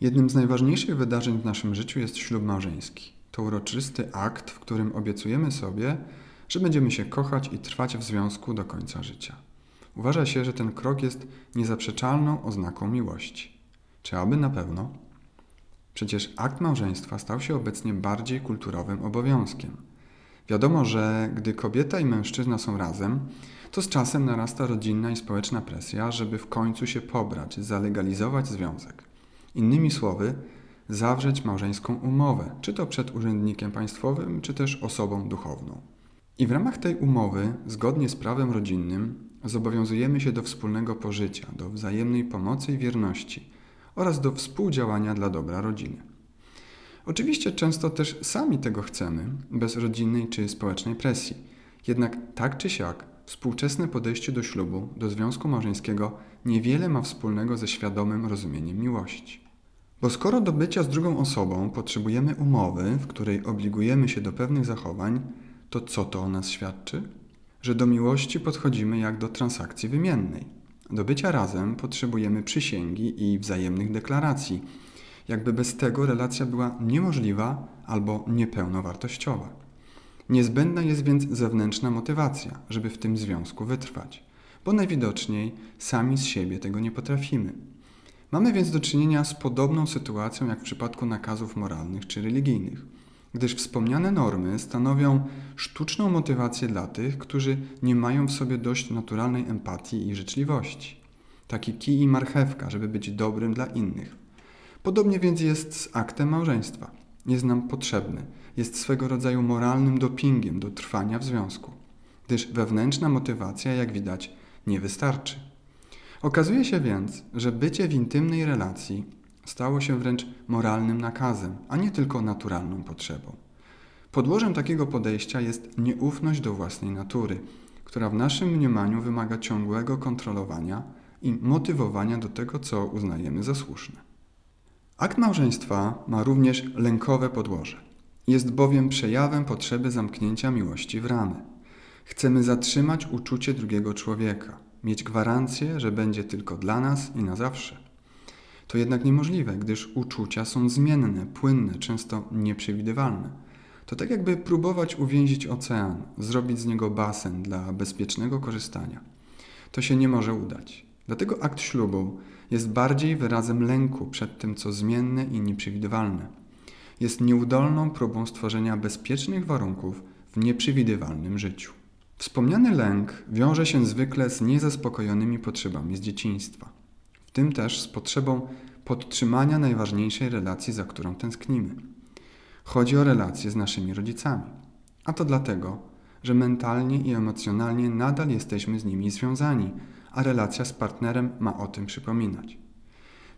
Jednym z najważniejszych wydarzeń w naszym życiu jest ślub małżeński. To uroczysty akt, w którym obiecujemy sobie, że będziemy się kochać i trwać w związku do końca życia. Uważa się, że ten krok jest niezaprzeczalną oznaką miłości. Czy aby na pewno? Przecież akt małżeństwa stał się obecnie bardziej kulturowym obowiązkiem. Wiadomo, że gdy kobieta i mężczyzna są razem, to z czasem narasta rodzinna i społeczna presja, żeby w końcu się pobrać, zalegalizować związek. Innymi słowy, zawrzeć małżeńską umowę, czy to przed urzędnikiem państwowym, czy też osobą duchowną. I w ramach tej umowy, zgodnie z prawem rodzinnym, zobowiązujemy się do wspólnego pożycia, do wzajemnej pomocy i wierności oraz do współdziałania dla dobra rodziny. Oczywiście często też sami tego chcemy, bez rodzinnej czy społecznej presji. Jednak tak czy siak, współczesne podejście do ślubu, do związku małżeńskiego niewiele ma wspólnego ze świadomym rozumieniem miłości. Bo skoro do bycia z drugą osobą potrzebujemy umowy, w której obligujemy się do pewnych zachowań, to co to o nas świadczy? Że do miłości podchodzimy jak do transakcji wymiennej. Do bycia razem potrzebujemy przysięgi i wzajemnych deklaracji, jakby bez tego relacja była niemożliwa albo niepełnowartościowa. Niezbędna jest więc zewnętrzna motywacja, żeby w tym związku wytrwać, bo najwidoczniej sami z siebie tego nie potrafimy. Mamy więc do czynienia z podobną sytuacją jak w przypadku nakazów moralnych czy religijnych, gdyż wspomniane normy stanowią sztuczną motywację dla tych, którzy nie mają w sobie dość naturalnej empatii i życzliwości. Taki kij i marchewka, żeby być dobrym dla innych. Podobnie więc jest z aktem małżeństwa. Jest nam potrzebny, jest swego rodzaju moralnym dopingiem do trwania w związku, gdyż wewnętrzna motywacja, jak widać, nie wystarczy. Okazuje się więc, że bycie w intymnej relacji stało się wręcz moralnym nakazem, a nie tylko naturalną potrzebą. Podłożem takiego podejścia jest nieufność do własnej natury, która w naszym mniemaniu wymaga ciągłego kontrolowania i motywowania do tego, co uznajemy za słuszne. Akt małżeństwa ma również lękowe podłoże. Jest bowiem przejawem potrzeby zamknięcia miłości w ramy. Chcemy zatrzymać uczucie drugiego człowieka – mieć gwarancję, że będzie tylko dla nas i na zawsze. To jednak niemożliwe, gdyż uczucia są zmienne, płynne, często nieprzewidywalne. To tak jakby próbować uwięzić ocean, zrobić z niego basen dla bezpiecznego korzystania. To się nie może udać. Dlatego akt ślubu jest bardziej wyrazem lęku przed tym, co zmienne i nieprzewidywalne. Jest nieudolną próbą stworzenia bezpiecznych warunków w nieprzewidywalnym życiu. Wspomniany lęk wiąże się zwykle z niezaspokojonymi potrzebami z dzieciństwa, w tym też z potrzebą podtrzymania najważniejszej relacji, za którą tęsknimy. Chodzi o relacje z naszymi rodzicami, a to dlatego, że mentalnie i emocjonalnie nadal jesteśmy z nimi związani, a relacja z partnerem ma o tym przypominać.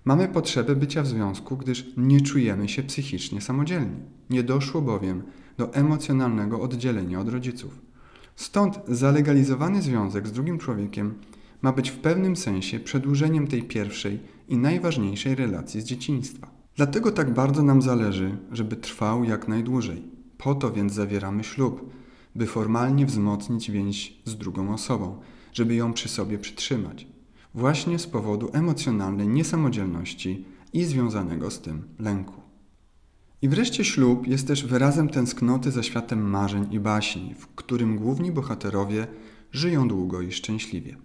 Mamy potrzebę bycia w związku, gdyż nie czujemy się psychicznie samodzielni. Nie doszło bowiem do emocjonalnego oddzielenia od rodziców. Stąd zalegalizowany związek z drugim człowiekiem ma być w pewnym sensie przedłużeniem tej pierwszej i najważniejszej relacji z dzieciństwa. Dlatego tak bardzo nam zależy, żeby trwał jak najdłużej. Po to więc zawieramy ślub, by formalnie wzmocnić więź z drugą osobą, żeby ją przy sobie przytrzymać. Właśnie z powodu emocjonalnej niesamodzielności i związanego z tym lęku. I wreszcie ślub jest też wyrazem tęsknoty za światem marzeń i baśni, w którym główni bohaterowie żyją długo i szczęśliwie.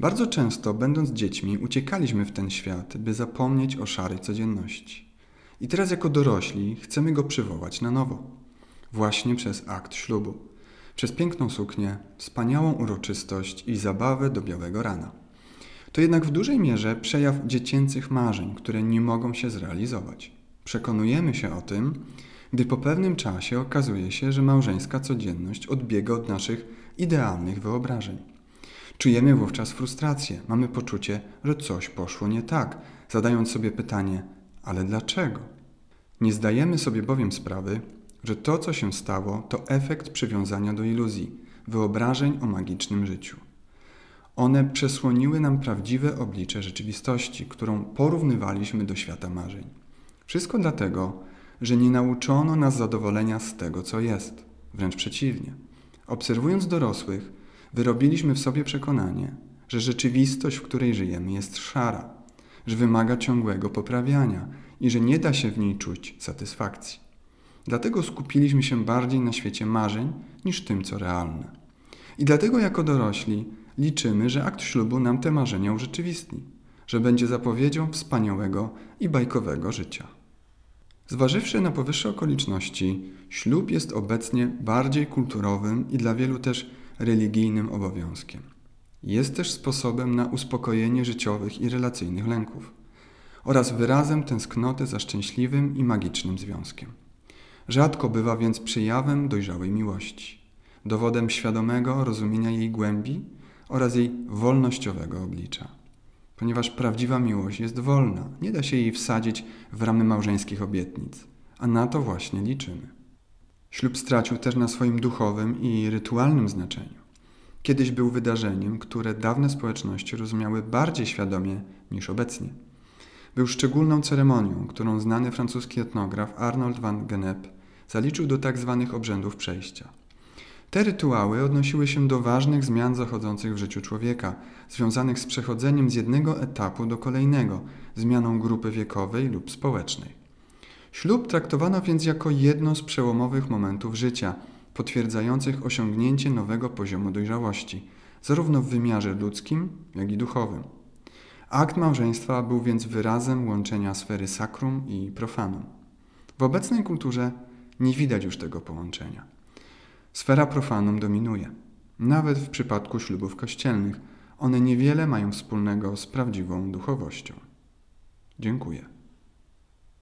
Bardzo często, będąc dziećmi, uciekaliśmy w ten świat, by zapomnieć o szarej codzienności. I teraz, jako dorośli, chcemy go przywołać na nowo. Właśnie przez akt ślubu. Przez piękną suknię, wspaniałą uroczystość i zabawę do białego rana. To jednak w dużej mierze przejaw dziecięcych marzeń, które nie mogą się zrealizować. Przekonujemy się o tym, gdy po pewnym czasie okazuje się, że małżeńska codzienność odbiega od naszych idealnych wyobrażeń. Czujemy wówczas frustrację, mamy poczucie, że coś poszło nie tak, zadając sobie pytanie: ale dlaczego? Nie zdajemy sobie bowiem sprawy, że to, co się stało, to efekt przywiązania do iluzji, wyobrażeń o magicznym życiu. One przesłoniły nam prawdziwe oblicze rzeczywistości, którą porównywaliśmy do świata marzeń. Wszystko dlatego, że nie nauczono nas zadowolenia z tego, co jest. Wręcz przeciwnie. Obserwując dorosłych, wyrobiliśmy w sobie przekonanie, że rzeczywistość, w której żyjemy, jest szara, że wymaga ciągłego poprawiania i że nie da się w niej czuć satysfakcji. Dlatego skupiliśmy się bardziej na świecie marzeń niż tym, co realne. I dlatego jako dorośli liczymy, że akt ślubu nam te marzenia urzeczywistni, że będzie zapowiedzią wspaniałego i bajkowego życia. Zważywszy na powyższe okoliczności, ślub jest obecnie bardziej kulturowym i dla wielu też religijnym obowiązkiem. Jest też sposobem na uspokojenie życiowych i relacyjnych lęków oraz wyrazem tęsknoty za szczęśliwym i magicznym związkiem. Rzadko bywa więc przejawem dojrzałej miłości, dowodem świadomego rozumienia jej głębi oraz jej wolnościowego oblicza. Ponieważ prawdziwa miłość jest wolna, nie da się jej wsadzić w ramy małżeńskich obietnic, a na to właśnie liczymy. Ślub stracił też na swoim duchowym i rytualnym znaczeniu. Kiedyś był wydarzeniem, które dawne społeczności rozumiały bardziej świadomie niż obecnie. Był szczególną ceremonią, którą znany francuski etnograf Arnold van Gennep zaliczył do tzw. Tak obrzędów przejścia. Te rytuały odnosiły się do ważnych zmian zachodzących w życiu człowieka, związanych z przechodzeniem z jednego etapu do kolejnego, zmianą grupy wiekowej lub społecznej. Ślub traktowano więc jako jedno z przełomowych momentów życia, potwierdzających osiągnięcie nowego poziomu dojrzałości, zarówno w wymiarze ludzkim, jak i duchowym. Akt małżeństwa był więc wyrazem łączenia sfery sakrum i profanum. W obecnej kulturze nie widać już tego połączenia. Sfera profanum dominuje. Nawet w przypadku ślubów kościelnych, one niewiele mają wspólnego z prawdziwą duchowością. Dziękuję.